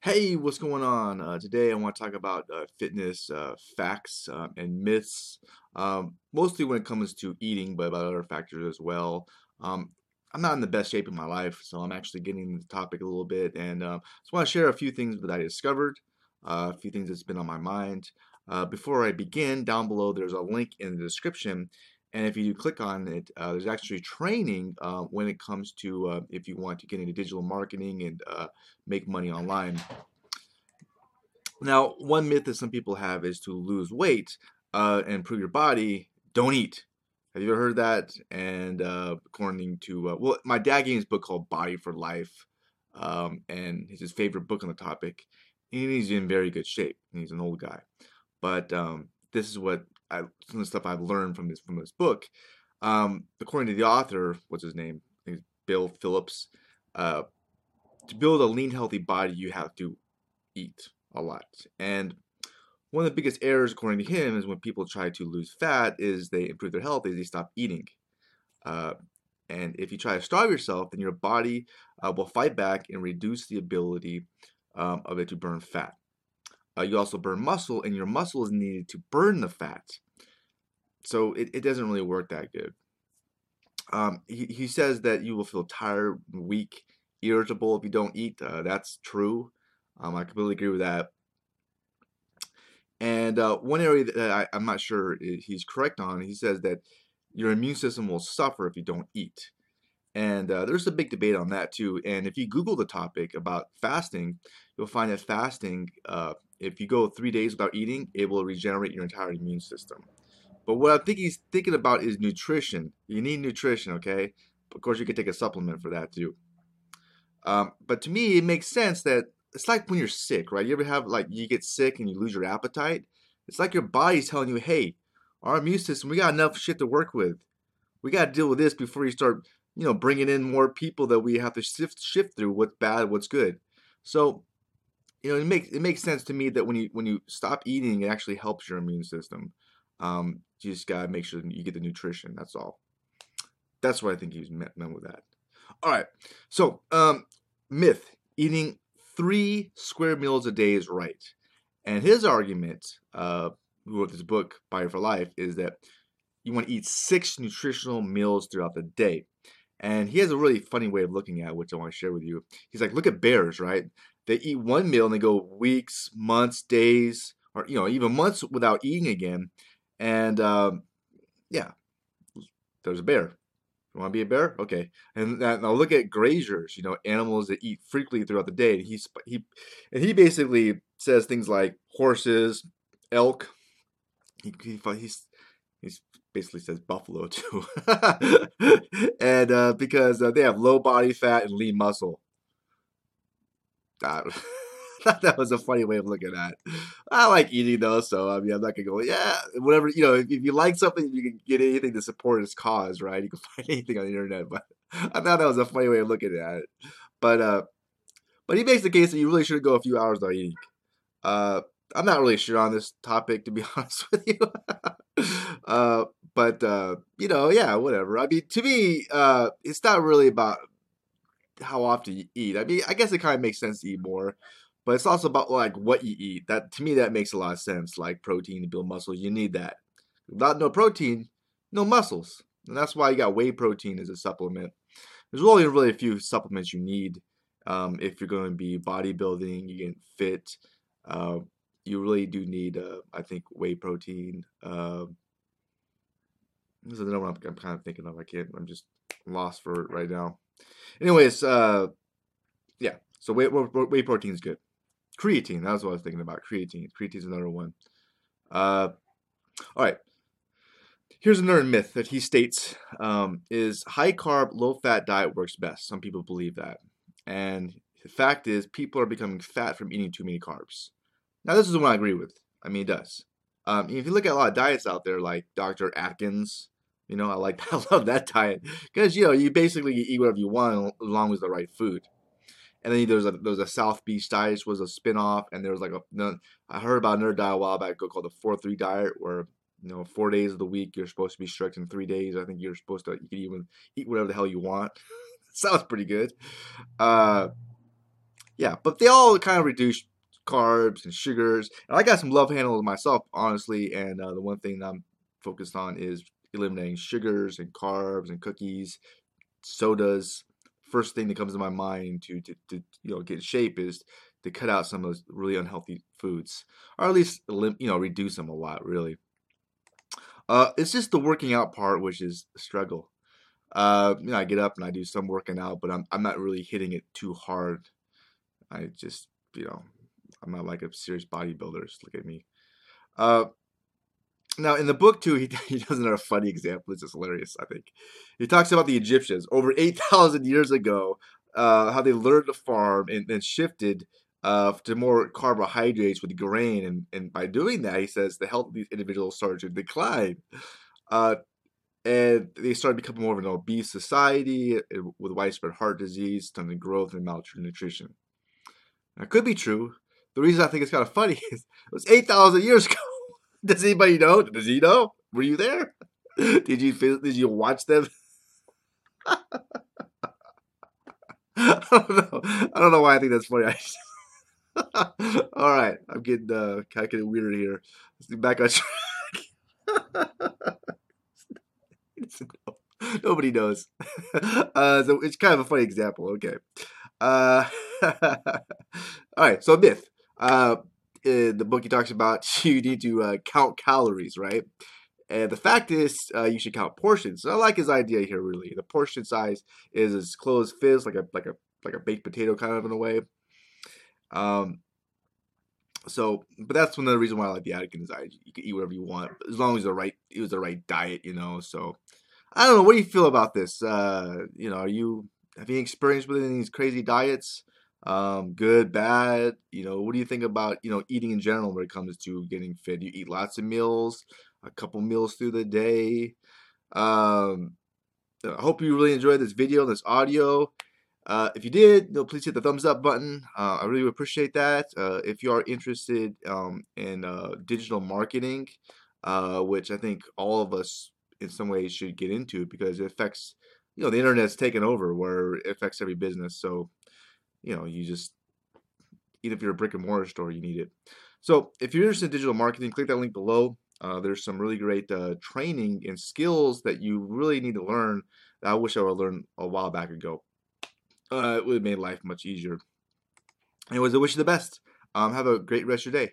Hey, what's going on? Uh, today I want to talk about uh, fitness uh, facts uh, and myths, um, mostly when it comes to eating, but about other factors as well. Um, I'm not in the best shape in my life, so I'm actually getting into the topic a little bit, and uh, just want to share a few things that I discovered, uh, a few things that's been on my mind. Before I begin, down below there's a link in the description and if you do click on it, uh, there's actually training uh, when it comes to uh, if you want to get into digital marketing and uh, make money online. Now, one myth that some people have is to lose weight uh, and improve your body, don't eat. Have you ever heard that? And uh, according to, well, my dad gave me this book called Body for Life, um, and it's his favorite book on the topic. And he's in very good shape. He's an old guy. But um, this is what I, some of the stuff I've learned from this from this book. Um, according to the author, what's his name? Bill Phillips. Uh, to build a lean, healthy body, you have to eat a lot. And one of the biggest errors, according to him, is when people try to lose fat, is they improve their health, is they stop eating. Uh, and if you try to starve yourself, then your body uh, will fight back and reduce the ability um, of it to burn fat. Uh, you also burn muscle, and your muscle is needed to burn the fat. So it, it doesn't really work that good. Um, he, he says that you will feel tired, weak, irritable if you don't eat. Uh, that's true. Um, I completely agree with that. And uh, one area that I, am not sure he's correct on, he says that your immune system will suffer if you don't eat. And uh, there's a big debate on that too. And if you Google the topic about fasting, you'll find that fasting uh, if you go three days without eating, it will regenerate your entire immune system. But what I think he's thinking about is nutrition. You need nutrition, okay? Of course, you can take a supplement for that too. Um, but to me, it makes sense that it's like when you're sick, right? You ever have like you get sick and you lose your appetite? It's like your body's telling you, hey, our immune system, we got enough shit to work with. We got to deal with this before you start, you know, bringing in more people that we have to shift shift through what's bad, what's good. So you know, it makes it makes sense to me that when you when you stop eating, it actually helps your immune system. Um, you just gotta make sure you get the nutrition. That's all. That's what I think he was meant, meant with that. All right. So, um, myth: eating three square meals a day is right. And his argument, uh, who wrote this book, Body for Life, is that you want to eat six nutritional meals throughout the day. And he has a really funny way of looking at it, which I want to share with you. He's like, look at bears, right? they eat one meal and they go weeks, months, days, or you know even months without eating again. And um, yeah, there's a bear. You want to be a bear? Okay. And now look at graziers. You know, animals that eat frequently throughout the day. And he's he and he basically says things like horses, elk. He, he he's he's basically says buffalo too, and uh, because uh, they have low body fat and lean muscle. I thought that was a funny way of looking at it. I like eating though, so I mean, I'm not gonna go, yeah, whatever. You know, if, if you like something, you can get anything to support its cause, right? You can find anything on the internet, but I thought that was a funny way of looking at it. But uh, but he makes the case that you really should go a few hours without eating. Uh, I'm not really sure on this topic, to be honest with you. uh, but uh, you know, yeah, whatever. I mean, to me, uh, it's not really about how often you eat. I mean, I guess it kind of makes sense to eat more, but it's also about like what you eat. That to me, that makes a lot of sense. Like protein to build muscle, you need that. Without no protein, no muscles, and that's why you got whey protein as a supplement. There's only really a few supplements you need um, if you're going to be bodybuilding, you get fit. Uh, you really do need, uh, I think, whey protein. Uh, this is another one I'm, I'm kind of thinking of. I can't. I'm just lost for it right now. Anyways, uh, yeah. So whey, whey protein is good. Creatine. That's what I was thinking about. Creatine. Creatine is another one. Uh, all right. Here's another myth that he states um, is high carb, low fat diet works best. Some people believe that. And the fact is, people are becoming fat from eating too many carbs. Now, this is the one I agree with. I mean, it does. Um, if you look at a lot of diets out there, like Dr. Atkins, you know, I like I love that diet because you know you basically eat whatever you want as long as the right food. And then there's a there's a South Beach diet was a spinoff, and there was like a I heard about another diet a while back called the four three diet, where you know four days of the week you're supposed to be strict, and three days I think you're supposed to you can even eat whatever the hell you want. Sounds pretty good. Uh, yeah, but they all kind of reduce carbs and sugars. And I got some love handles myself, honestly. And uh, the one thing I'm focused on is eliminating sugars and carbs and cookies, sodas. First thing that comes to my mind to, to, to you know get in shape is to cut out some of those really unhealthy foods, or at least you know reduce them a lot. Really, uh, it's just the working out part which is a struggle. Uh, you know, I get up and I do some working out, but I'm I'm not really hitting it too hard. I just you know I'm not like a serious bodybuilder. Just look at me. Uh, now in the book too, he he does another funny example. It's just hilarious. I think he talks about the Egyptians over eight thousand years ago, uh, how they learned to farm and then shifted uh, to more carbohydrates with grain, and and by doing that, he says the health of these individuals started to decline. Uh, and they started becoming more of an obese society uh, with widespread heart disease, stunted growth, and malnutrition. That could be true. The reason I think it's kind of funny is it was 8,000 years ago. Does anybody know? Does he know? Were you there? Did you did you watch them? I don't know. I don't know why I think that's funny. All right, I'm getting uh, kind of getting weird here. Let's get back on track. Nobody knows. Uh, so it's kind of a funny example. Okay. Uh, all right. So myth. Uh, in the book he talks about you need to uh, count calories, right? And the fact is, uh, you should count portions. So I like his idea here. Really, the portion size is as close as fist, like a like a like a baked potato, kind of in a way. Um. So, but that's one of the reasons why I like the Atkins diet. You can eat whatever you want, as long as the right it was the right diet, you know. So, I don't know. What do you feel about this? Uh, you know, are you have you experienced with any of these crazy diets? Um, good, bad. You know, what do you think about you know eating in general when it comes to getting fit? You eat lots of meals, a couple meals through the day. Um, I hope you really enjoyed this video, this audio. Uh, if you did, you know, please hit the thumbs up button. Uh, I really appreciate that. Uh, if you are interested um, in uh, digital marketing, uh, which I think all of us in some ways should get into because it affects, you know, the internet's taken over where it affects every business. So, you know, you just, even if you're a brick and mortar store, you need it. So if you're interested in digital marketing, click that link below. Uh, there's some really great uh, training and skills that you really need to learn that I wish I would learned a while back ago. Uh, it would have made life much easier. Anyways, I wish you the best. Um, have a great rest of your day.